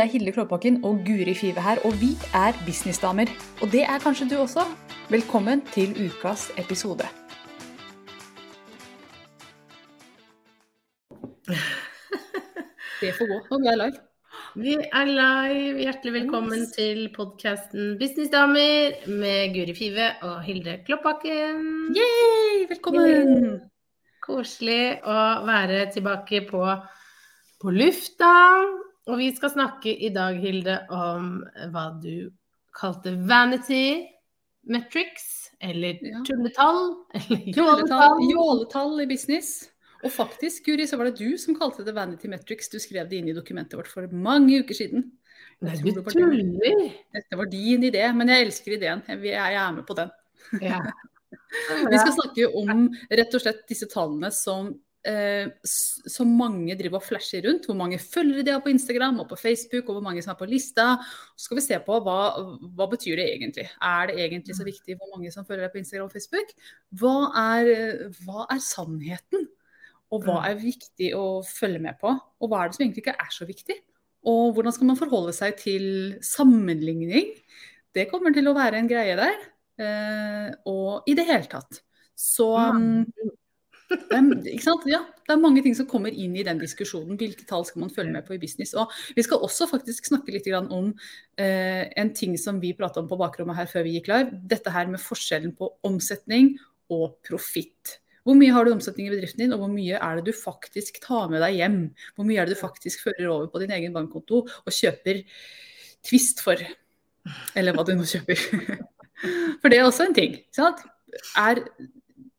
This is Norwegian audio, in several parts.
Det er Hilde Klåbakken og Guri Five her, og vi er businessdamer. Og det er kanskje du også. Velkommen til ukas episode. Det får gå. Nå er live. Vi er live. Hjertelig velkommen Yes. til podkasten Businessdamer med Guri Five og Hilde Kloppakken. Yay! Velkommen! Koselig å være tilbake på, på lufta. Og vi skal snakke i dag, Hilde, om hva du kalte vanity metrics, eller Ja. tulletall, eller Jåletall, jåletall. i business. Og faktisk, Guri, så var det du som kalte det Vanity Metrics. Du skrev det inn i dokumentet vårt for mange uker siden. Nei, du det tuller! Dette var din idé, men jeg elsker ideen. Jeg jeg er med på den. Ja. Vi skal snakke om rett og slett disse tallene som, eh, så mange driver og flasher rundt. Hvor mange følgere de har på Instagram og på Facebook, og hvor mange som er på lista. Så skal vi se på hva, hva betyr det egentlig. Er det egentlig så viktig hvor mange som følger deg på Instagram og Facebook? Hva er, hva er sannheten? Og hva er viktig å følge med på? Og hva er det som egentlig ikke er så viktig? Og hvordan skal man forholde seg til sammenligning? Det kommer til å være en greie der. Eh, og i det hele tatt. Så um, det, er? Ja, det er mange ting som kommer inn i den diskusjonen. Hvilke tall skal man følge med på i business? Og vi skal også faktisk snakke litt om eh, en ting som vi prata om på bakrommet her før vi gikk live. Dette her med forskjellen på omsetning og profitt. Hvor mye har du omsetning i bedriften din, og hvor mye er det du faktisk tar med deg hjem? Hvor mye er det du faktisk fører over på din egen bankkonto og kjøper Twist for? Eller hva du nå kjøper. For det er også en ting. sant? Er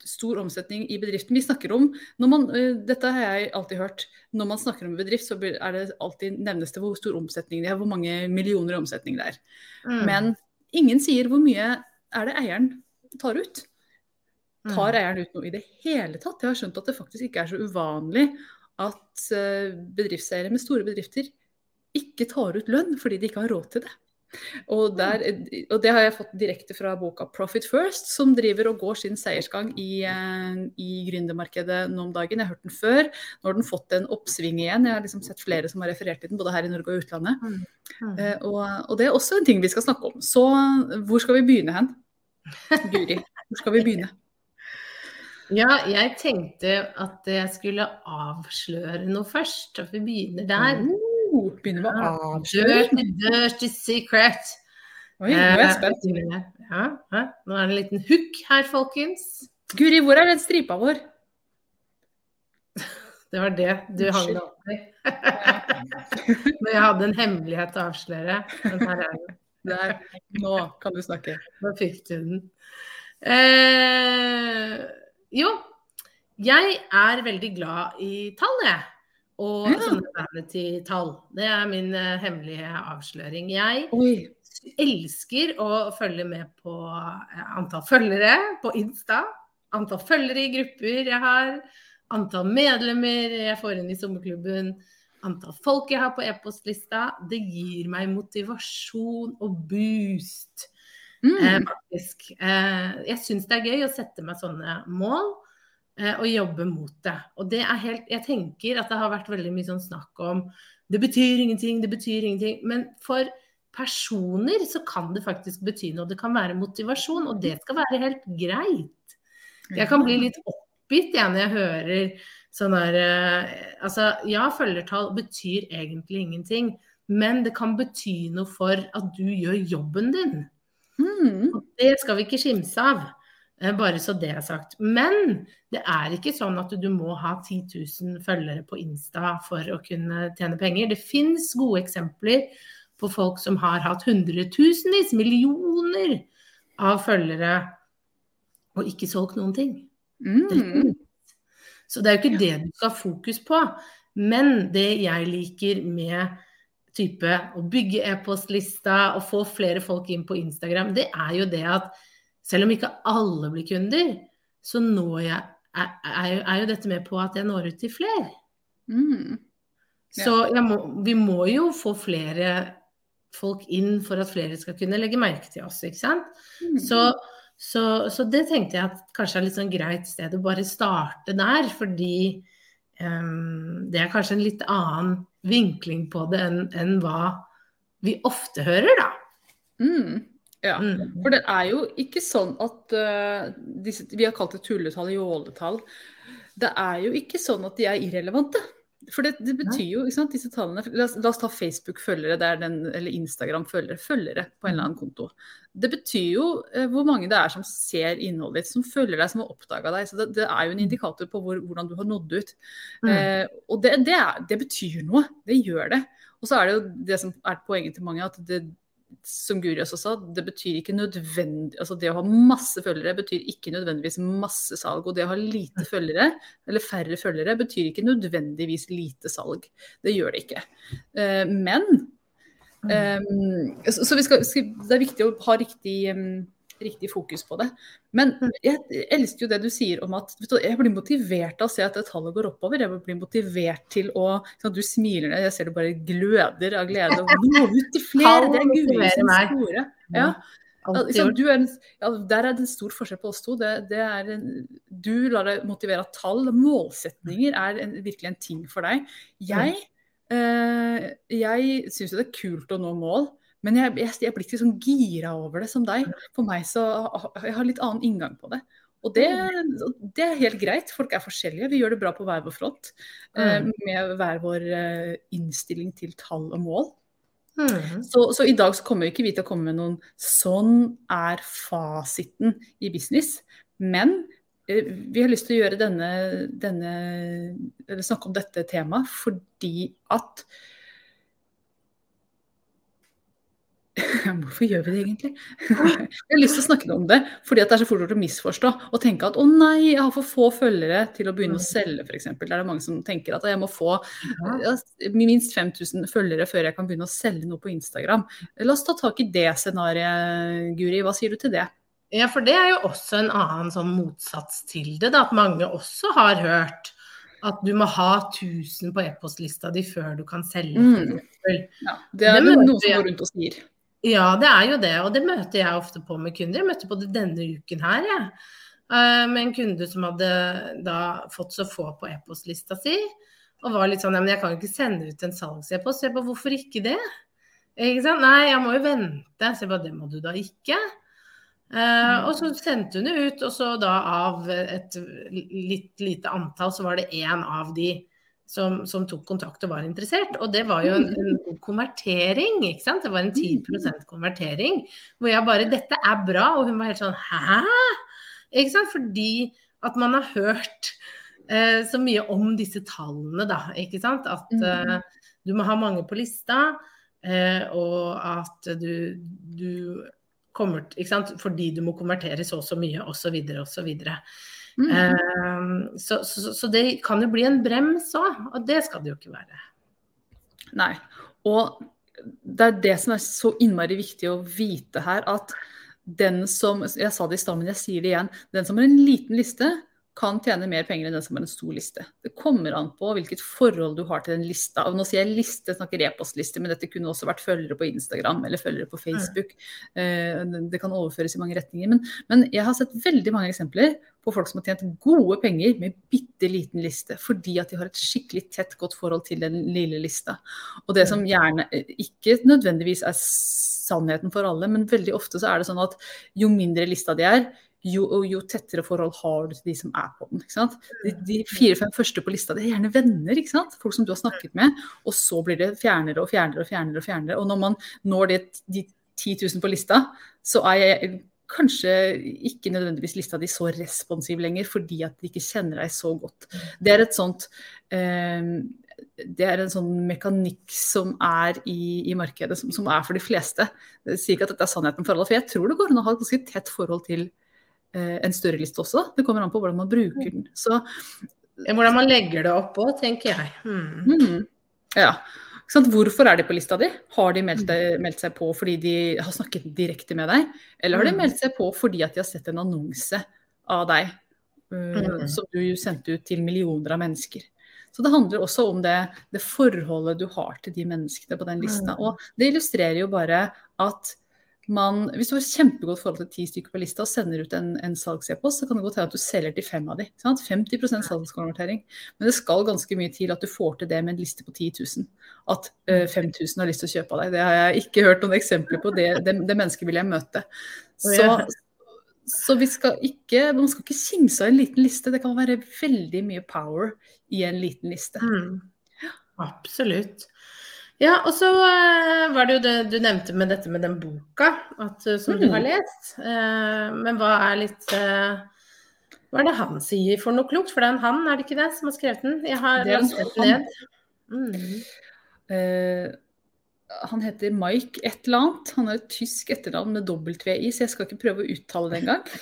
stor omsetning i bedriften. Vi snakker om, man, eh, Dette har jeg alltid hørt. Når man snakker om bedrift, så er det alltid nevnes det hvor stor omsetning det er, hvor mange millioner i omsetning det er. Mm. Men ingen sier hvor mye er det eieren tar ut. Mm. Tar eieren ut noe i det hele tatt? Jeg har skjønt at det faktisk ikke er så uvanlig at eh, bedriftseiere med store bedrifter ikke tar ut lønn fordi de ikke har råd til det. Og, der, og det har jeg fått direkte fra boka 'Profit First', som driver og går sin seiersgang i, eh, i gründermarkedet nå om dagen. Jeg har hørt den før. Nå har den fått en oppsving igjen. Jeg har liksom sett flere som har referert til den, både her i Norge og utlandet. Mm. Mm. Eh, og, og det er også en ting vi skal snakke om. Så hvor skal vi begynne hen? Guri, hvor skal vi begynne? Ja, jeg tenkte at jeg skulle avsløre noe først. At vi begynner der. Oh, begynner med å avsløre. Dirty, dirty secret. Oi, nå er jeg spent. Eh, Ja, ja. Nå er det en liten hook her, folkens. Guri, hvor er den stripa vår? Det var det du hang deg opp i. Når jeg hadde en hemmelighet å avsløre. Men her er den. Der. Nå kan du snakke. Nå fikk du den. Eh, jo, jeg er veldig glad i tall, jeg. Og Ja. sånne vanity-tall. Det er min eh, hemmelige avsløring. Jeg Oi. elsker å følge med på eh, antall følgere på Insta. Antall følgere i grupper jeg har. Antall medlemmer jeg får inn i sommerklubben. Antall folk jeg har på e-postlista. Det gir meg motivasjon og boost. Eh, Mm. faktisk. Eh, jeg syns det er gøy å sette meg sånne mål eh, og jobbe mot det. Og det er helt Jeg tenker at det har vært veldig mye sånn snakk om det betyr ingenting, det betyr ingenting. Men for personer så kan det faktisk bety noe. Det kan være motivasjon, og det skal være helt greit. Jeg kan bli litt oppgitt jeg, når jeg hører sånn der eh, Altså, ja, følgertall betyr egentlig ingenting. Men det kan bety noe for at du gjør jobben din. Mm. Og det skal vi ikke skimse av, eh, bare så det er sagt. Men det er ikke sånn at du må ha 10 000 følgere på Insta for å kunne tjene penger. Det fins gode eksempler på folk som har hatt hundretusenvis, millioner av følgere og ikke solgt noen ting. Mm. Så det er jo ikke det du skal ha fokus på. Men det jeg liker med type å bygge e-postlista og få flere folk inn på Instagram, det er jo det at selv om ikke alle blir kunder, så når jeg er, er, jo- dette med på at jeg når ut til flere. Mm. Ja. Så må, vi må jo få flere folk inn for at flere skal kunne legge merke til oss, ikke sant. Mm. Så, så, så det tenkte jeg at kanskje er litt sånn greit sted å bare starte der, fordi um, det er kanskje en litt annen vinkling på det enn en hva vi ofte hører, da. Mm. Ja, Mm. for det er jo ikke sånn at uh, disse, Vi har kalt det tulletall, jåletall. Det er jo ikke sånn at de er irrelevante. For det, det betyr jo, ikke sant, disse tallene La oss, la oss ta Facebook-følgere, eller Instagram-følgere, følgere på en eller annen konto. Det betyr jo uh, hvor mange det er som ser innholdet ditt, som følger deg, som har oppdaga deg. Så det, det, er jo en indikator på hvor, hvordan du har nådd ut. Mm. Uh, og det, det, er, det betyr noe. Det gjør det. Og så er det jo det som er poenget til mange, at det, som Guri også sa, det betyr ikke nødvendig Altså det å ha masse følgere betyr ikke nødvendigvis masse salg. Og det å ha lite følgere, eller færre følgere, betyr ikke nødvendigvis lite salg. Det gjør det ikke. Uh, men um, så, vi skal, det er viktig å ha riktig um, riktig fokus på det. Men jeg elsker jo det du sier om at du, jeg blir motivert av å se at det tallet går oppover. Jeg blir motivert til å sånn, Du smiler, jeg ser du bare gløder av glede. Og nå ut til flere! Det er som store. Ja. Altså, er ja, der er det en stor forskjell på oss to. Det, det en, du lar deg motivere av tall. Målsetninger er en, virkelig en ting for deg. Jeg, eh, jeg syns jo det er kult å nå mål. Men jeg, jeg, jeg blir ikke sånn gira over det som deg. For meg så Jeg har litt annen inngang på det. Og det, det, er helt greit. Folk er forskjellige. Vi gjør det bra på hver vår front. Mm. Med hver vår innstilling til tall og mål. Mm. Så, så, i dag så kommer ikke vi til å komme med noen Sånn er fasiten i business. Men vi har lyst til å denne, denne snakke om dette temaet fordi at Hvorfor gjør vi det egentlig? Jeg har lyst til å snakke om det fordi det er så fort gjort å misforstå og tenke at å nei, jeg har for få følgere til å begynne å selge, f.eks. Der er det mange som tenker at jeg må få minst 5000 følgere før jeg kan begynne å selge noe på Instagram. La oss ta tak i det scenarioet, Guri. Hva sier du til det? Ja, for det er jo også en annen sånn motsats til det. Da, at mange også har hørt at du må ha 1000 på e-postlista di før du kan selge. Mm. Ja, det er det noen som går rundt og sier. Ja, det er jo det. Og det møter jeg ofte på med kunder. Jeg møtte på det denne uken her, jeg. Ja. Med en kunde som hadde da fått så få på e-postlista si. Og var litt sånn ja, men jeg kan jo ikke sende ut en salgs-e-post. Jeg bare hvorfor ikke det? Ikke sant? Nei, jeg må jo vente. Så jeg bare det må du da ikke. Uh, og så sendte hun det ut, og så da av et litt lite antall, så var det én av de som, som, tok kontakt og var interessert. Og det var jo en, en konvertering, ikke sant. Det var en 10% konvertering. Hvor jeg bare Dette er bra. Og hun var helt sånn Hæ? Ikke sant. Fordi at man har hørt eh, så mye om disse tallene, da. Ikke sant. At eh, du må ha mange på lista, eh, og at du, du kommer Ikke sant. Fordi du må konvertere så og så mye, osv., osv. Mm. Uh, så, så, så, det kan jo bli en brems òg, og det skal det jo ikke være. Nei. Og det er det som er så innmari viktig å vite her, at den som Jeg sa det i stad, men jeg sier det igjen. Den som har en liten liste, kan tjene mer penger enn den som har en stor liste. Det kommer an på hvilket forhold du har til den lista. Og nå sier jeg liste, snakker e-postliste, men dette kunne også vært følgere på Instagram eller følgere på Facebook. Mm. Det kan overføres i mange retninger. Men, men, jeg har sett veldig mange eksempler på folk som har tjent gode penger med bitte liten liste, fordi at de har et skikkelig tett, godt forhold til den lille lista. Og det som gjerne ikke nødvendigvis er sannheten for alle, men veldig ofte så er det sånn at jo mindre lista de er, jo, jo, tettere forhold har du til de som er på den. ikke De, de fire-fem første på lista det er gjerne venner, ikke sant? folk som du har snakket med. Og så blir det fjernere og fjernere og fjernere. Og fjernere. Og når man når det, de 10 000 på lista, så er jeg kanskje ikke nødvendigvis lista di så responsiv lenger, fordi at de ikke kjenner deg så godt. Det er et sånt eh, det er en sånn mekanikk som er i, i markedet, som, som, er for de fleste. Jeg sier ikke at dette er sannheten for alle, for jeg tror det går an å ha et ganske tett forhold til Eh, en større liste også. Det kommer an på hvordan man bruker den. Så, hvordan man legger det oppå, tenker jeg. Hmm. Mm, ja. Hvorfor er de på lista di? Har de meldt, meldt, seg på fordi de har snakket direkte med deg? Eller har de meldt seg på fordi at de har sett en annonse av deg uh, som du sendte ut til millioner av mennesker? Så det handler også om det, det forholdet du har til de menneskene på den lista. Og det illustrerer jo bare at man, hvis du har kjempegodt forhold til ti stykker på lista og sender ut en, en salgs-e-post, så kan det godt hende at du selger til fem av de. Sant? 50% salgskonvertering. Men det skal ganske mye til at du får til det med en liste på 10 000. At uh, 5000 har lyst til å kjøpe av deg. Det har jeg ikke hørt noen eksempler på. Det, det, det mennesket vil jeg møte. Så, så vi skal ikke, man skal ikke kimse av en liten liste. Det kan være veldig mye power i en liten liste. Mm. Absolutt. Ja, og så uh, var det jo det du nevnte med dette med den boka at, uh, som mm. du har lest. Uh, men hva er litt Hva er det han sier for noe klokt? For det er en han, er det ikke det, som har skrevet den? Jeg har lastet den ned. Mm. han heter Mike et eller annet. Han har et tysk etternavn med W-i, så jeg skal ikke prøve å uttale det engang.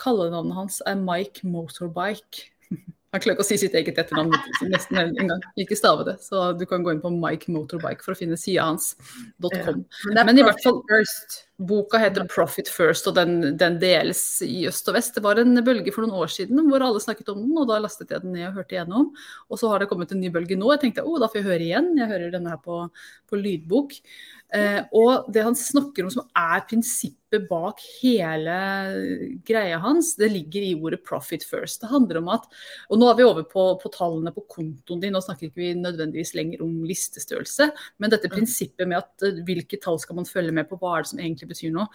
Kallenavnet hans er Mike Motorbike. Han klarer ikke å si sitt eget etternavn nesten engang. Ikke stave det. Så du kan gå inn på Mike Motorbike for å finne sida hans. .com. Ja, men, i hvert fall first. Boka heter 'Profit First', og den, den, deles i øst og vest. Det var en bølge for noen år siden hvor alle snakket om den, og da lastet jeg den ned og hørte igjennom. Og så har det kommet en ny bølge nå. Jeg tenkte å, da får jeg høre igjen. Jeg hører denne her på, på lydbok. Eh, og det han snakker om som er prinsippet bak hele greia hans, det ligger i ordet 'profit first'. Det handler om at Og nå er vi over på, på tallene på kontoen din, nå snakker ikke vi nødvendigvis lenger om listestørrelse, men dette prinsippet med at eh, hvilke tall skal man følge med på, hva er det som egentlig betyr noe,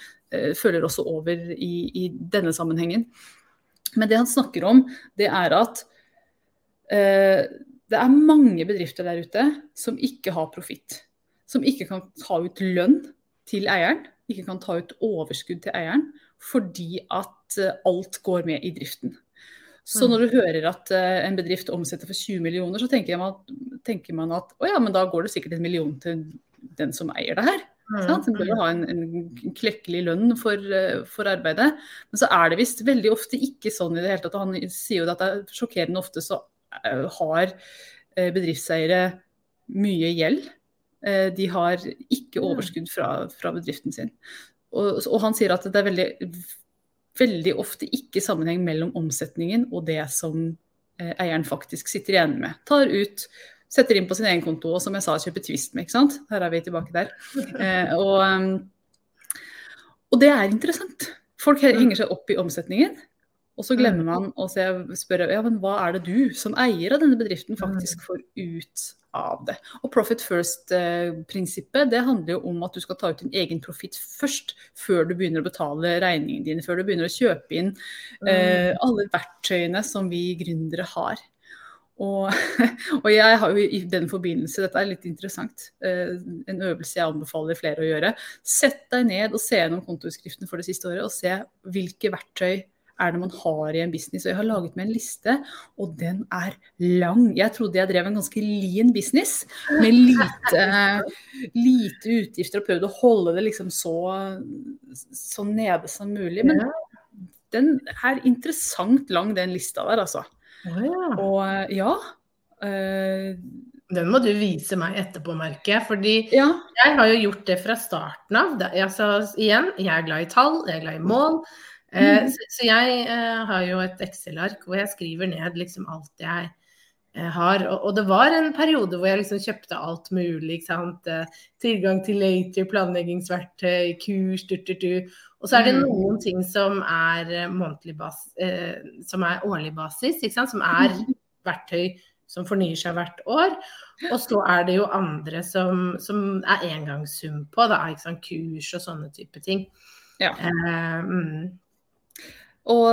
føler også over i, i denne sammenhengen. Men det han snakker om, det er at eh, det er mange bedrifter der ute som ikke har profitt som ikke kan ta ut lønn til eieren, ikke kan ta ut overskudd til eieren, fordi at eh, alt går med i driften. Så mm. når du hører at eh, en bedrift omsetter for 20 millioner, så tenker man, tenker man at å ja, men da går det sikkert en million til den som eier det her. Mm. Den bør ha en, en klekkelig lønn for, eh, for, arbeidet. Men så er det visst veldig ofte ikke sånn i det hele tatt. Han sier jo at det er sjokkerende ofte så har bedriftseiere mye gjeld. Eh, de har ikke overskudd fra, fra bedriften sin. Og, og, han sier at det er veldig, veldig ofte ikke sammenheng mellom omsetningen og det som eh, eieren faktisk sitter igjen med. Tar ut, setter inn på sin egen konto og som jeg sa, kjøper Twist med. ikke sant? Her er vi tilbake der. Eh, og, og det er interessant. Folk henger seg opp i omsetningen. Og så glemmer man å spørre ja, men hva er det du som eier av denne bedriften faktisk får ut av det. Og profit first-prinsippet det handler jo om at du skal ta ut din egen profitt først, før du begynner å betale regningene dine, før du begynner å kjøpe inn eh, mm. alle verktøyene som vi gründere har. Og, og, jeg har jo i den forbindelse, dette er litt interessant, eh, en øvelse jeg anbefaler flere å gjøre. Sett deg ned og se gjennom kontoutskriften for det siste året, og se hvilke verktøy er det man har i en business. Og jeg har laget meg en liste, og den er lang. Jeg trodde jeg drev en ganske lean business med lite, lite utgifter og prøvde å holde det liksom så, så nede som mulig. Men den er interessant lang, den lista der, altså. Og ja. Uh, den må du vise meg etterpå, merker jeg. Fordi ja. jeg har jo gjort det fra starten av. Altså, igjen, jeg er glad i tall, jeg er glad i mål. Eh, mm. så, så, jeg uh, har jo et Excel-ark hvor jeg skriver ned liksom alt jeg eh, har. Og, det var en periode hvor jeg liksom kjøpte alt mulig. sant? Tilgang til later, planleggingsverktøy, kurs. Og så er det mm. noen ting som er, bas, eh, som er årlig basis, som er verktøy som fornyer seg hvert år. Og så er det jo andre som, som er engangssum på, da, kurs og sånne type ting. Ja. Eh, mm. Og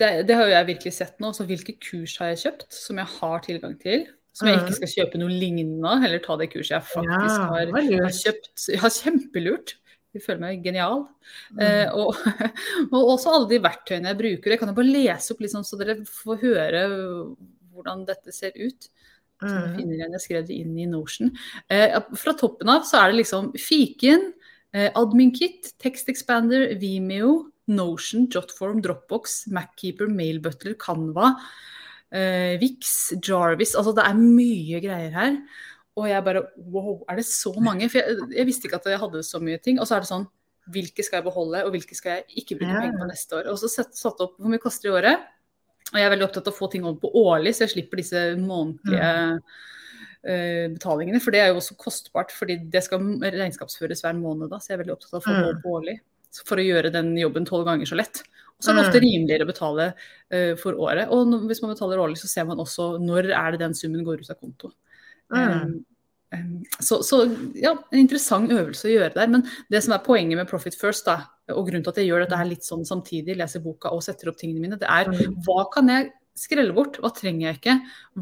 det, det, har jo jeg virkelig sett nå. Så hvilke kurs har jeg kjøpt som jeg har tilgang til? Som jeg ikke skal kjøpe noe lignende heller ta det kurset jeg faktisk ja, har, har, kjøpt. Jeg har kjempelurt. Jeg føler meg genial. Mm. Eh, og, og, også alle de verktøyene jeg bruker. Jeg kan jo bare lese opp liksom, så dere får høre hvordan dette ser ut. Så jeg mm. finner igjen, jeg skrev det inn i Notion. Eh, fra toppen av så er det liksom fiken, eh, admin-kit, tekstexpander, Vimeo, Notion, Jotform, Dropbox, Mackeeper, Mailbutler, Canva, eh, Vix, Jarvis. Altså det er mye greier her. Og jeg bare wow, er det så mange? For jeg, jeg, visste ikke at jeg hadde så mye ting. Og så er det sånn hvilke skal jeg beholde, og hvilke skal jeg ikke bruke penger på neste år. Og så satt, satt opp hvor mye koster i året. Og jeg er veldig opptatt av å få ting over på årlig, så jeg slipper disse månedlige uh, betalingene. For det er jo også kostbart, fordi det skal regnskapsføres hver måned. da, Så jeg er veldig opptatt av å få det over på årlig. For å gjøre den jobben tolv ganger så lett. Og så er det Mm. ofte rimeligere å betale uh, for året. Og når, hvis man betaler årlig, så ser man også når er det den summen går ut av konto. Um, um, så, så ja, en interessant øvelse å gjøre der. Men det som er poenget med Profit First, da, og grunnen til at jeg gjør dette her litt sånn samtidig, leser boka og setter opp tingene mine, det er Mm. hva kan jeg skrelle bort? Hva trenger jeg ikke?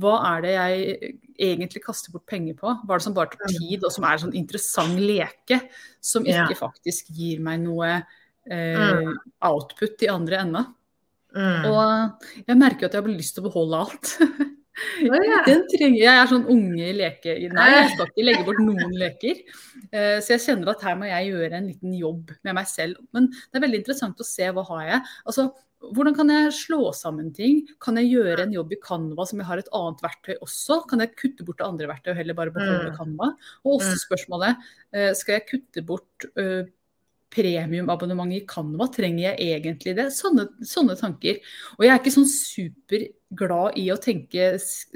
Hva er det jeg egentlig kaster bort penger på? Hva er det som bare tar tid, og som er en sånn interessant leke, som ikke faktisk gir meg noe eh, Mm. output i andre enda? Mm. Og jeg merker jo at jeg har lyst til å beholde alt. Den trenger jeg. er sånn unge leke... Nei, jeg skal ikke legge bort noen leker. Eh, Så jeg kjenner at her må jeg gjøre en liten jobb med meg selv. Men det er veldig interessant å se hva har jeg. Altså, hvordan kan jeg slå sammen ting? Kan jeg gjøre en jobb i Canva som jeg har et annet verktøy også? Kan jeg kutte bort det andre verktøyet og heller bare beholde Mm. Canva? Og også Mm. spørsmålet eh, skal jeg kutte bort eh, premiumabonnementet i Canva, trenger jeg egentlig det? Sånne, sånne tanker. Og jeg er ikke sånn superglad i å tenke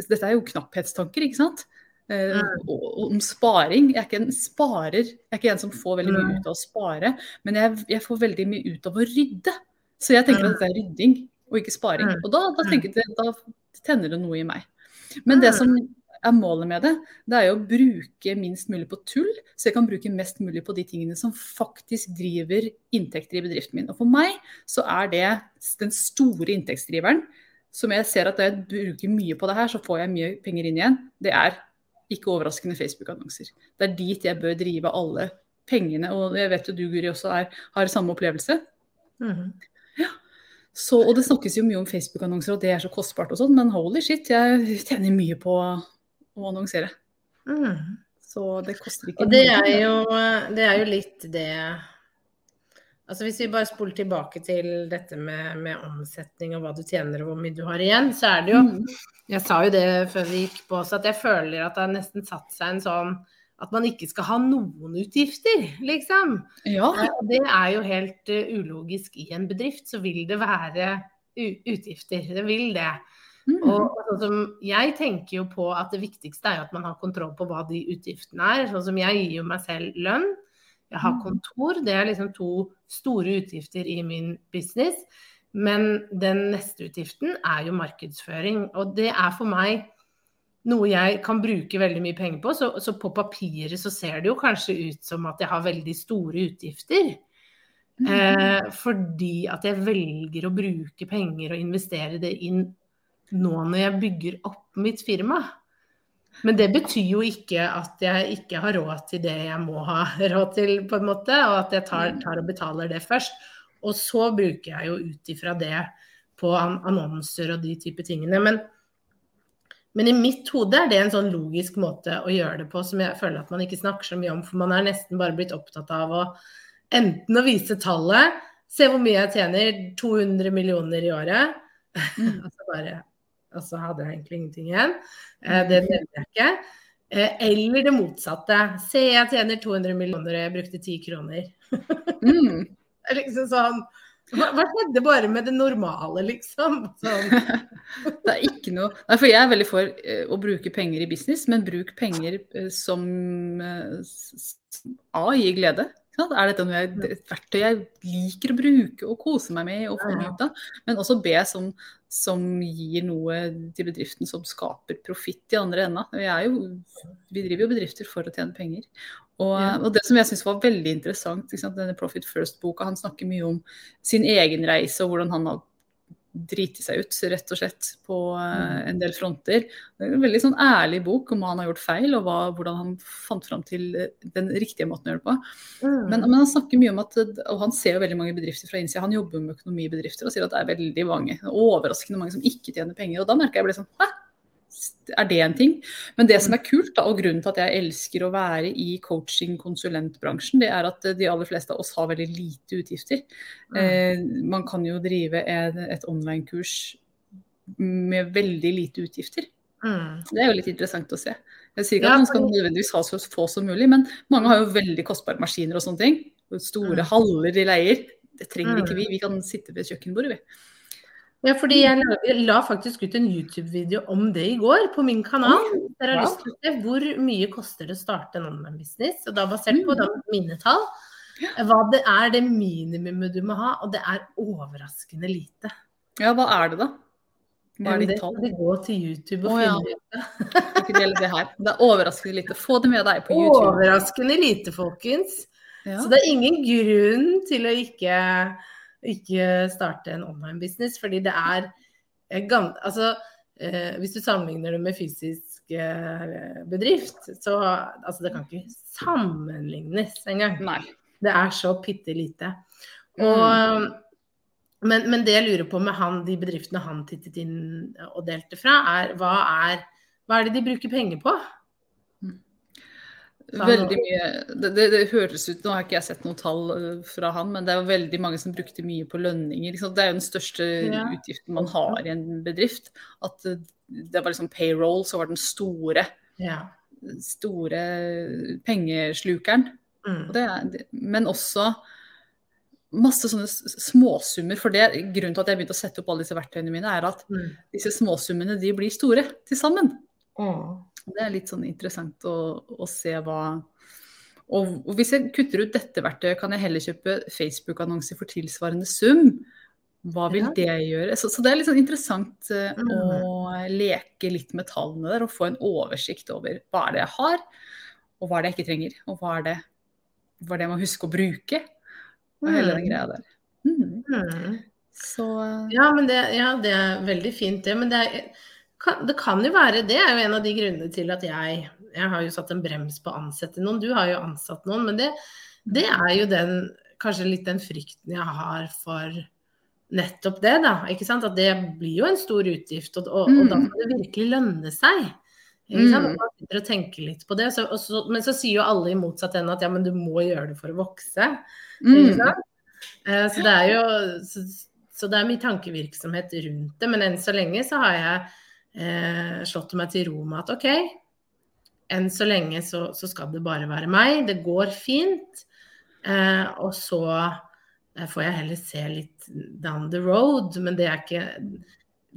Dette er jo knapphetstanker, ikke sant? Og om sparing. Jeg er ikke en sparer. Jeg er ikke en som får veldig mye ut av å spare, men jeg, jeg får veldig mye ut av å rydde. Så jeg tenker at det er rydding og ikke sparing. Mm. Og da, da, tenker jeg, da tenner det noe i meg. Men det Mm. som er målet med det, det er jo å bruke minst mulig på tull, så jeg kan bruke mest mulig på de tingene som faktisk driver inntekter i bedriften min. Og for meg så er det den store inntektsdriveren, som jeg ser at når jeg bruker mye på det her, så får jeg mye penger inn igjen. Det er ikke overraskende Facebook-annonser. Det er dit jeg bør drive alle pengene. Og jeg vet jo du, Guri, også er, har samme opplevelse. Mhm. Så, og det snakkes jo mye om Facebook-annonser, og det er så kostbart og sånn, men holy shit, jeg tjener mye på å annonsere. Mm. Så det koster ikke Og det er jo, det er jo litt det Altså Hvis vi bare spoler tilbake til dette med, med omsetning og hva du tjener og hvor mye du har igjen, så er det jo Mm. Jeg sa jo det før vi gikk på også, at jeg føler at det har nesten satt seg en sånn at man ikke skal ha noen utgifter, liksom. Ja. Eh, det er jo helt eh, ulogisk. I en bedrift så vil det være utgifter. Det vil det. Mm. Og som jeg tenker jo på at det viktigste er jo at man har kontroll på hva de utgiftene er. Sånn som jeg gir jo meg selv lønn. Jeg har Mm. kontor. Det er liksom to store utgifter i min business. Men den neste utgiften er jo markedsføring. Og det er for meg noe jeg kan bruke veldig mye penger på. Så, så på papiret så ser det jo kanskje ut som at jeg har veldig store utgifter. Mm. Eh, fordi at jeg velger å bruke penger og investere det inn nå når jeg bygger opp mitt firma. Men det betyr jo ikke at jeg ikke har råd til det jeg må ha råd til, på en måte, og at jeg tar, tar og betaler det først. Og så bruker jeg jo ut ifra det på annonser og de type tingene. Men, men i mitt hode er det en sånn logisk måte å gjøre det på som jeg føler at man ikke snakker så mye om, for man er nesten bare blitt opptatt av å enten å vise tallet, se hvor mye jeg tjener, 200 millioner i året, Mm. og så bare og så hadde jeg egentlig ingenting igjen. Eh, Det nevner jeg ikke. Eh, Eller det motsatte. Se, jeg tjener 200 millioner og jeg brukte 10 kroner. Mm. Liksom sånn Hva skjedde bare med det normale, liksom? Sånn. Det er ikke noe Nei, for jeg er veldig for eh, å bruke penger i business, men bruk penger eh, som s- A gir glede. Er dette noe jeg, et verktøy jeg liker å bruke og kose meg med og mye ut av? Men også B som, som gir noe til bedriften som skaper profitt i andre enda. Vi, er jo, vi driver jo bedrifter for å tjene penger. Og, og det som jeg syns var veldig interessant, denne Profit First-boka, han snakker mye om sin egen reise og hvordan han har driti seg ut, rett og slett, på eh, en del fronter. Det er en veldig sånn ærlig bok om hva han har gjort feil, og hva, hvordan han fant fram til eh, den riktige måten å gjøre det på. Men, men han snakker mye om at, og han ser jo veldig mange bedrifter fra innsida, han jobber med økonomibedrifter og sier at det er veldig mange, overraskende mange som ikke tjener penger. Og da merker jeg ble sånn Hæ? Er det en ting? Men det som er kult, da, og grunnen til at jeg elsker å være i coaching-konsulentbransjen, det er at de aller fleste av oss har veldig lite utgifter. Eh, man kan jo drive et, et online-kurs med veldig lite utgifter. Mm. Det er jo litt interessant å se. Jeg sier ikke at man skal nødvendigvis ha så få som mulig, men mange har jo veldig kostbare maskiner og sånne ting. Store Mm. haller de leier. Det trenger Mm. ikke vi. Vi kan sitte ved kjøkkenbordet, vi. Ja, fordi jeg la, jeg la faktisk ut en YouTube-video om det i går på min kanal. Dere har ja. lyst til å se hvor mye koster det å starte en online business. Og da basert på da, mine tall. Hva det er det minimumet du må ha, og det er overraskende lite. Ja, hva er det da? Hva er ditt det tall? Det gå til YouTube og Å, ja. ut. Skal ikke del det her. Det er overraskende lite. Få det med deg på YouTube. Overraskende lite, folkens. Ja. Så det er ingen grunn til å ikke, ikke starte en online business, fordi det er eh, Altså, eh, hvis du sammenligner det med fysisk eh, bedrift, så altså, det kan ikke sammenlignes engang. Nei. Det er så bitte lite. Og, Mm. men, men det jeg lurer på med han, de bedriftene han tittet inn og delte fra, er hva er, hva er det de bruker penger på? Veldig mye det, det, det høres ut Nå har ikke jeg sett noen tall øh, fra han, men det er veldig mange som brukte mye på lønninger. Liksom. Det er jo den største Ja. utgiften man har i en bedrift. At øh, det var liksom payroll, så var den store, Ja. store pengeslukeren. Mm. Og det er, men også masse sånne småsummer. For det, grunnen til at jeg begynte å sette opp alle disse verktøyene mine, er at Mm. disse småsummene de blir store til sammen. Mm. Det er litt sånn interessant å, å se hva og, og hvis jeg kutter ut dette verktøyet, kan jeg heller kjøpe Facebook-annonser for tilsvarende sum. Hva vil det gjøre? Så, så det er litt sånn interessant uh, Mm. å leke litt med tallene der og få en oversikt over hva er det jeg har, og hva er det jeg ikke trenger, og hva er det, hva er det jeg må huske å bruke. Og hele den Mm. greia der. Mm. Mm. Så eh, Ja, men det, ja, det er veldig fint, det. Men det, er, det kan jo være Det er jo en av de grunnene til at jeg Jeg har jo satt en brems på å ansette noen. Du har jo ansatt noen. Men det, det er jo den kanskje litt den frykten jeg har for nettopp det, da. Ikke sant? At det blir jo en stor utgift, og, og, og da Mm. må det virkelig lønne seg. Ikke sant? Mm. Man sitter og tenker litt på det. Så, så, men så sier jo alle i motsatt ende at ja, men du må gjøre det for å vokse. Ikke mm. sant? Eh, Så det er jo så, så det er mye tankevirksomhet rundt det. Men enn så lenge så har jeg eh, slått meg til ro med at OK, enn så lenge så, så skal det bare være meg. Det går fint. Eh, og så eh, får jeg heller se litt down the road. Men det er ikke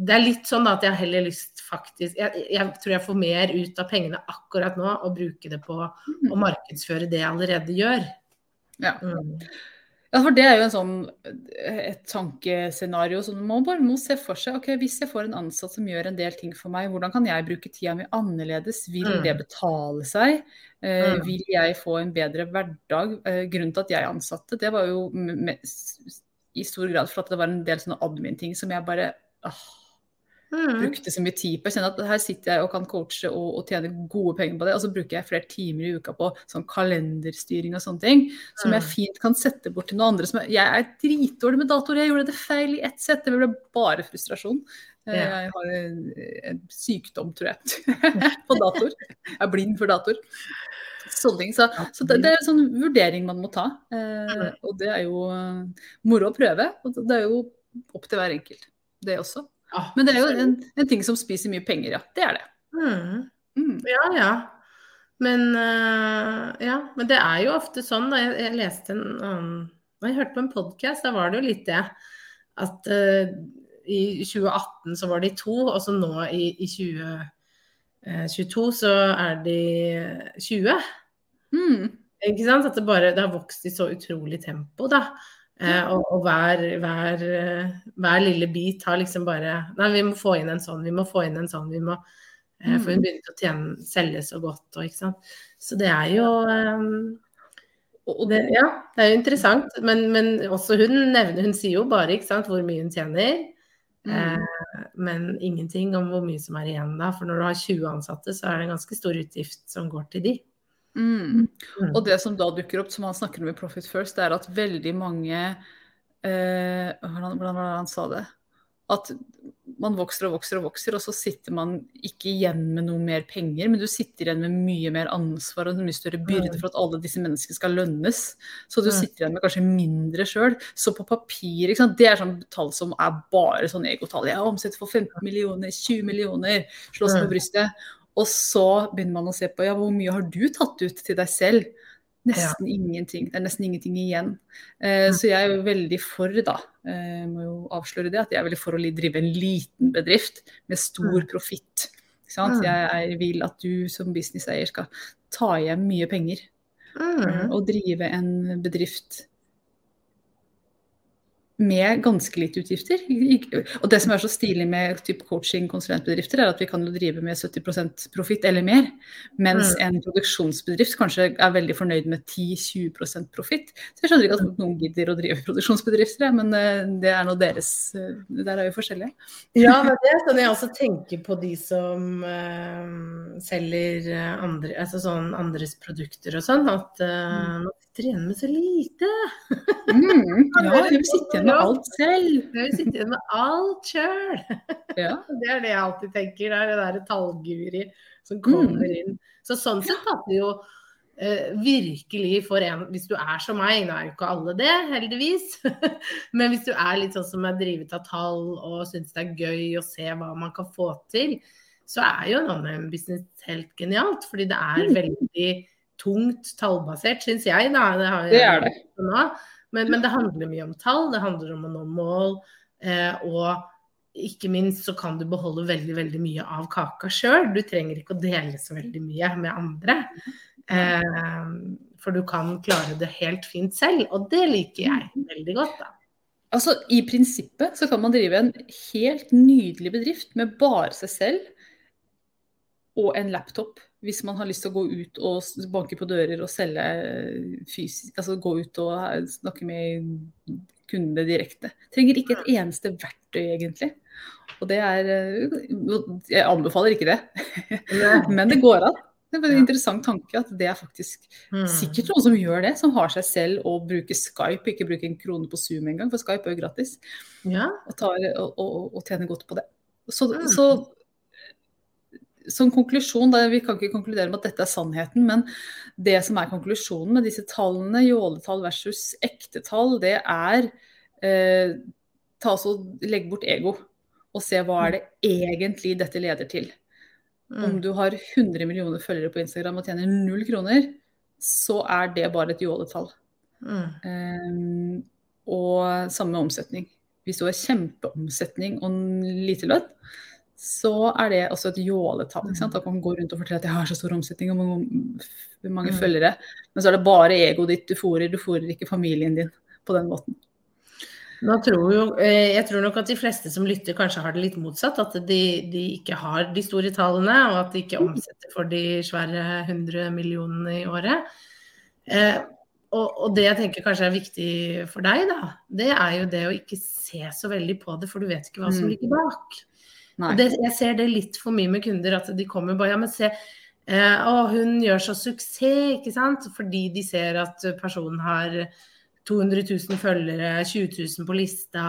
Det er litt sånn at jeg heller lyst faktisk jeg, jeg tror jeg får mer ut av pengene akkurat nå og bruke det på å markedsføre det jeg allerede gjør. Ja. Mm. Ja, for det er jo en sånn, et tankescenario som man bare må se for seg. ok, Hvis jeg får en ansatt som gjør en del ting for meg, hvordan kan jeg bruke tida mi annerledes? Vil Mm. det betale seg? Eh, Mm. vil jeg få en bedre hverdag? Eh, grunnen til at jeg ansatte, det var jo med, me- i stor grad for at det var en del sånne admin-ting som jeg bare åh, Mm. brukte så mye tid på. Jeg kjenner at her sitter jeg og kan coache og, og tjene gode penger på det, og så bruker jeg flere timer i uka på sånn kalenderstyring og sånne ting, som jeg Mm. fint kan sette bort til noen andre. Som jeg, jeg er dritdårlig med datoer, jeg gjorde det feil i ett sett, det ble bare frustrasjon. Eh, Ja. Jeg har en, en sykdom, tror jeg, på dator. Jeg er blind for ting. Så, så det, det er en sånn vurdering man må ta. Eh, og det er jo eh, moro å prøve. Og det er jo opp til hver enkelt, det også. Ah, Men det er jo en, en ting som spiser mye penger, ja. Det er det. Mm. Mm. Ja, ja. Men, uh, ja, men det er jo ofte sånn, da. Jeg, jeg leste en annen Jeg hørte på en podkast, da var det jo litt det. At uh, i 2018 så var de to, og så nå i, i 2022 så er de 20. Mm. Ikke sant? At det bare det har vokst i så utrolig tempo, da. Eh, og, og hver, hver, eh, hver lille bit har liksom bare Nei, vi må få inn en sånn, vi må få inn en sånn, vi må eh, For hun begynte å tjene, selge så godt, og ikke sant. Så det er jo det, Ja, det er jo interessant. Men, men også hun nevner Hun sier jo bare ikke sant, hvor mye hun tjener. Mm. Eh, men ingenting om hvor mye som er igjen da. For når du har 20 ansatte, så er det en ganske stor utgift som går til de. Mm. Mm. Og det som da dukker opp, som han snakker om i Profit First, det er at veldig mange eh, Hvordan hvordan var det han sa det? At man vokser og vokser og vokser, og så sitter man ikke igjen med noe mer penger, men du sitter igjen med mye mer ansvar og en mye større byrde Mm. for at alle disse menneskene skal lønnes. Så du Mm. sitter igjen med kanskje mindre sjøl. Så på papir, det er sånn tall som er bare sånn egotall. Jeg omsetter for 15 millioner, 20 millioner, slå seg Mm. på brystet. Og så begynner man å se på ja, hvor mye har du tatt ut til deg selv? Nesten ja. ingenting. Det er nesten ingenting igjen. Eh, så jeg er jo veldig for, da, eh, må jo avsløre det, at jeg er veldig for å drive en liten bedrift med stor profitt. Jeg vil at du som businesseier skal ta hjem mye penger. Mm. Og drive en bedrift med ganske lite utgifter. Og det som er så stilig med type coaching-konsulentbedrifter, er at vi kan jo drive med 70% profitt eller mer. Mens mm. en produksjonsbedrift kanskje er veldig fornøyd med 10-20% profitt. Så jeg skjønner ikke at noen gidder å drive produksjonsbedrifter, men eh, det er nå deres eh, Der er vi forskjellige. Ja, men det er sånn jeg også tenker på de som uh, selger andre, altså sånn andres produkter og sånn. At uh, sitter med så lite. Mm, ja, hun sitter igjen med alt selv. Hun sitter igjen med alt sjøl. Ja. Det er det jeg alltid tenker. Det er det derre tallguri som mm. kommer mm. inn. Så sånn sett at vi jo eh, virkelig for en Hvis du er som meg, nå er jo ikke alle det, heldigvis. Men hvis du er litt sånn som er drivet av tall og syns det er gøy å se hva man kan få til, så er jo en business helt genialt. Fordi det er mm. veldig tungt tallbasert, syns jeg. Da. Det, jeg det er det. Men, men, det handler mye om tall, det handler om å nå mål. Eh, og ikke minst så kan du beholde veldig veldig mye av kaka sjøl. Du trenger ikke å dele så veldig mye med andre. Eh, for du kan klare det helt fint selv, og det liker jeg veldig godt. da. Altså, I prinsippet så kan man drive en helt nydelig bedrift med bare seg selv og en laptop hvis man har lyst til å gå ut og banke på dører og selge fysisk, altså gå ut og snakke med kundene direkte. Trenger ikke et eneste verktøy, egentlig. Og det er Jeg anbefaler ikke det, men det går an. Det er en interessant tanke at det er faktisk mm. sikkert noen som gjør det, som har seg selv og bruker Skype, ikke bruker en krone på Zoom engang, for Skype er jo gratis. Ja. Og, tar, og, og, og, tjener godt på det. Så, mm. så som konklusjon, da, Vi kan ikke konkludere med at dette er sannheten, men det som er konklusjonen med disse tallene, jåletall versus ekte tall, det er eh, ta oss og Legg bort ego og se hva er det egentlig dette leder til. Mm. Om du har 100 millioner følgere på Instagram og tjener null kroner, så er det bare et jåletall. Mm. Um, og samme omsetning. Hvis du har kjempeomsetning og lite lønn, så er det også et jåletall. Ikke sant? At man går gå rundt og fortelle at jeg har så stor omsetning og mange, mange mm. følgere. Men så er det bare egoet ditt du fôrer, du fôrer ikke familien din på den måten. Tror jo, eh, jeg tror nok at de fleste som lytter, kanskje har det litt motsatt. At de, de, ikke har de store tallene, og at de ikke mm. omsetter for de svære 100 millionene i året. Eh, og, og, det jeg tenker kanskje er viktig for deg, da, det er jo det å ikke se så veldig på det, for du vet ikke hva som mm. ligger bak. Det, jeg ser det litt for mye med kunder, at de kommer bare Ja, men se, eh, å, hun gjør så suksess, ikke sant? Fordi de ser at personen har 200 000 følgere, 20 000 på lista.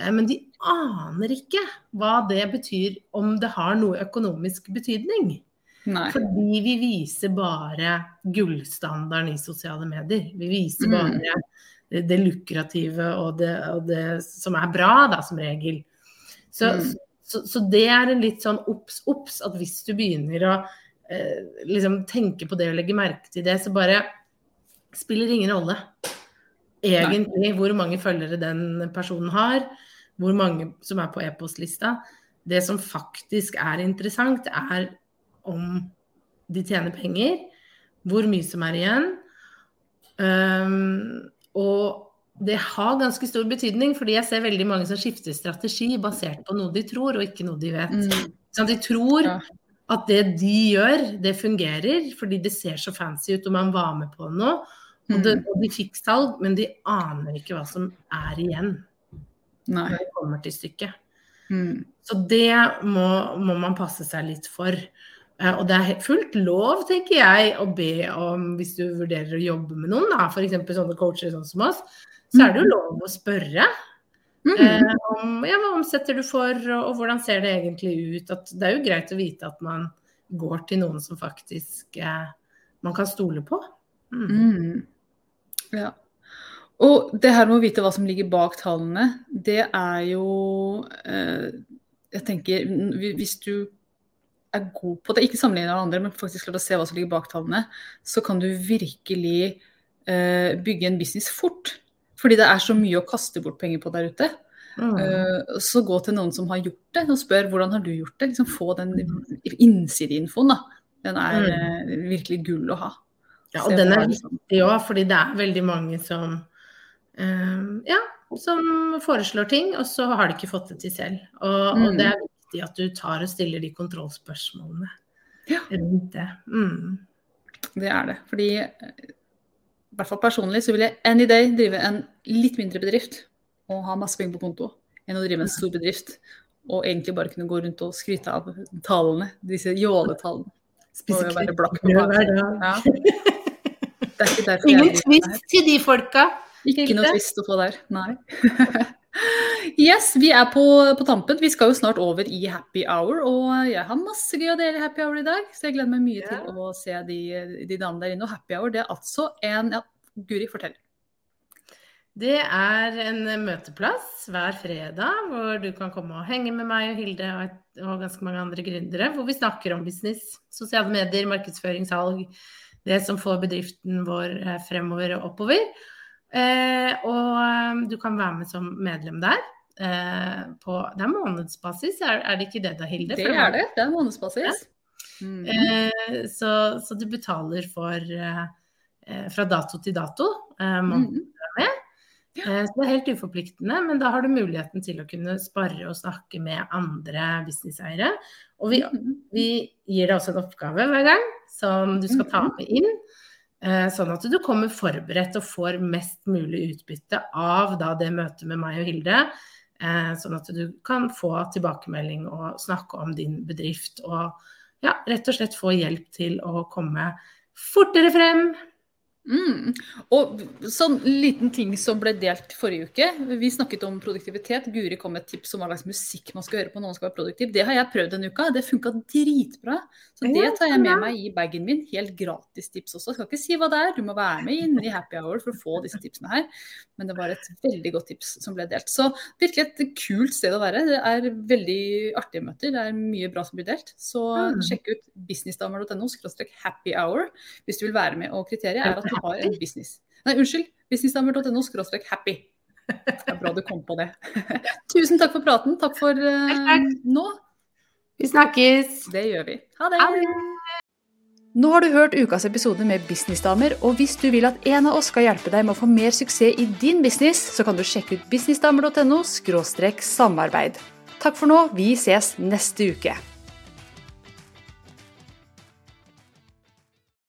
Eh, men de aner ikke hva det betyr, om det har noe økonomisk betydning. Nei. Fordi vi viser bare gullstandarden i sosiale medier. Vi viser mm. bare det, det lukrative og det, og det, som er bra, da, som regel. Så, mm. Så, så, det er en litt sånn obs, obs, at hvis du begynner å eh, liksom tenke på det og legge merke til det, så bare spiller ingen rolle egentlig Nei. hvor mange følgere den personen har, hvor mange som er på e-postlista. Det som faktisk er interessant, er om de tjener penger, hvor mye som er igjen. Um, og det har ganske stor betydning, fordi jeg ser veldig mange som skifter strategi basert på noe de tror, og ikke noe de vet. Mm. Sånn, de tror ja. at det de gjør, det fungerer, fordi det ser så fancy ut og man var med på noe. Og, det, mm. og de fikk salg, men de aner ikke hva som er igjen Nei. når det kommer til stykket. Mm. Så det må, må, man passe seg litt for. Og det er fullt lov, tenker jeg, å be om, hvis du vurderer å jobbe med noen, da, f.eks. sånne coacher sånn som oss, så er det jo mm. lov å spørre. Mm. Eh, om ja, hva omsetter du for, og, og, hvordan ser det egentlig ut. At det er jo greit å vite at man går til noen som faktisk eh, man kan stole på. Mm. Mm. Ja. Og det her med å vite hva som ligger bak tallene, det er jo eh, Jeg tenker hvis du er god på det, ikke sammenlignet med andre, men faktisk klarer å se hva som ligger bak tallene, så kan du virkelig uh, bygge en business fort. Fordi det er så mye å kaste bort penger på der ute. Mm. Uh, så gå til noen som har gjort det, og spør hvordan har du gjort det. Liksom få den innsideinfoen. Den er mm. uh, virkelig gull å ha. Ja, og den er viktig òg, fordi det er veldig mange som ja, som foreslår ting, og så har de ikke fått det til selv. Og, mm. og det er viktig at du tar og stiller de kontrollspørsmålene ja. rundt det. Mm. Det er det. Fordi i hvert fall personlig så vil jeg any day drive en litt mindre bedrift og ha masse penger på konto, enn å drive en stor bedrift og egentlig bare kunne gå rundt og skryte av tallene, disse jåletallene. Spise blakk på ja. Ingen twist til de folka. Ikke, noe twist å få der, nei. yes, vi er på, på, tampen. Vi skal jo snart over i happy hour. Og jeg har masse gøy å dele happy hour i dag, så jeg gleder meg mye ja. til å se de, de damene der inne. Og happy hour det er altså en ja, Guri, fortell. Det er en møteplass hver fredag hvor du kan komme og henge med meg og Hilde og, et, og ganske mange andre gründere. Hvor vi snakker om business, sosiale medier, markedsføring, salg. Det som får bedriften vår eh, fremover og oppover. Eh, og eh, du kan være med som medlem der. Eh, på, det er månedsbasis, er, er, det ikke det da, Hilde? Det er det, det er månedsbasis. Ja. Mm. Eh, så, så, du betaler for eh, fra dato til dato. Mm. med. Så det er helt uforpliktende, men da har du muligheten til å kunne spare og snakke med andre businesseiere. Og vi, mm. vi gir deg også en oppgave hver gang som du skal ta mm. med inn. Eh, sånn at du kommer forberedt og får mest mulig utbytte av da, det møtet med meg og Hilde. Eh, sånn at du kan få tilbakemelding og snakke om din bedrift. Og ja, rett og slett få hjelp til å komme fortere frem, Mm. Og sånn liten ting som ble delt forrige uke. Vi snakket om produktivitet. Guri kom med et tips om hva slags musikk man skal høre på når man skal være produktiv. Det har jeg prøvd denne uka. Det funka dritbra. Så det tar jeg med meg i bagen min. Helt gratis tips også. Jeg skal ikke si hva det er. Du må være med inn i happy hour for å få disse tipsene her. Men det var et veldig godt tips som ble delt. Så virkelig et kult sted å være. Det er veldig artige møter. Det er mye bra som blir delt. Så mm. sjekk ut businessdamer.no happy hour hvis du vil være med. Og kriteriet er at har en business. Nei, unnskyld. Businessdamer.no happy. Det er bra du kom på det. Tusen takk for praten. Takk for uh, nå. Vi snakkes. Det gjør vi. Ha det. Ha det. Nå har du hørt ukas episode med Businessdamer, og hvis du vil at en av oss skal hjelpe deg med å få mer suksess i din business, så kan du sjekke ut businessdamer.no samarbeid. Takk for nå, vi ses neste uke.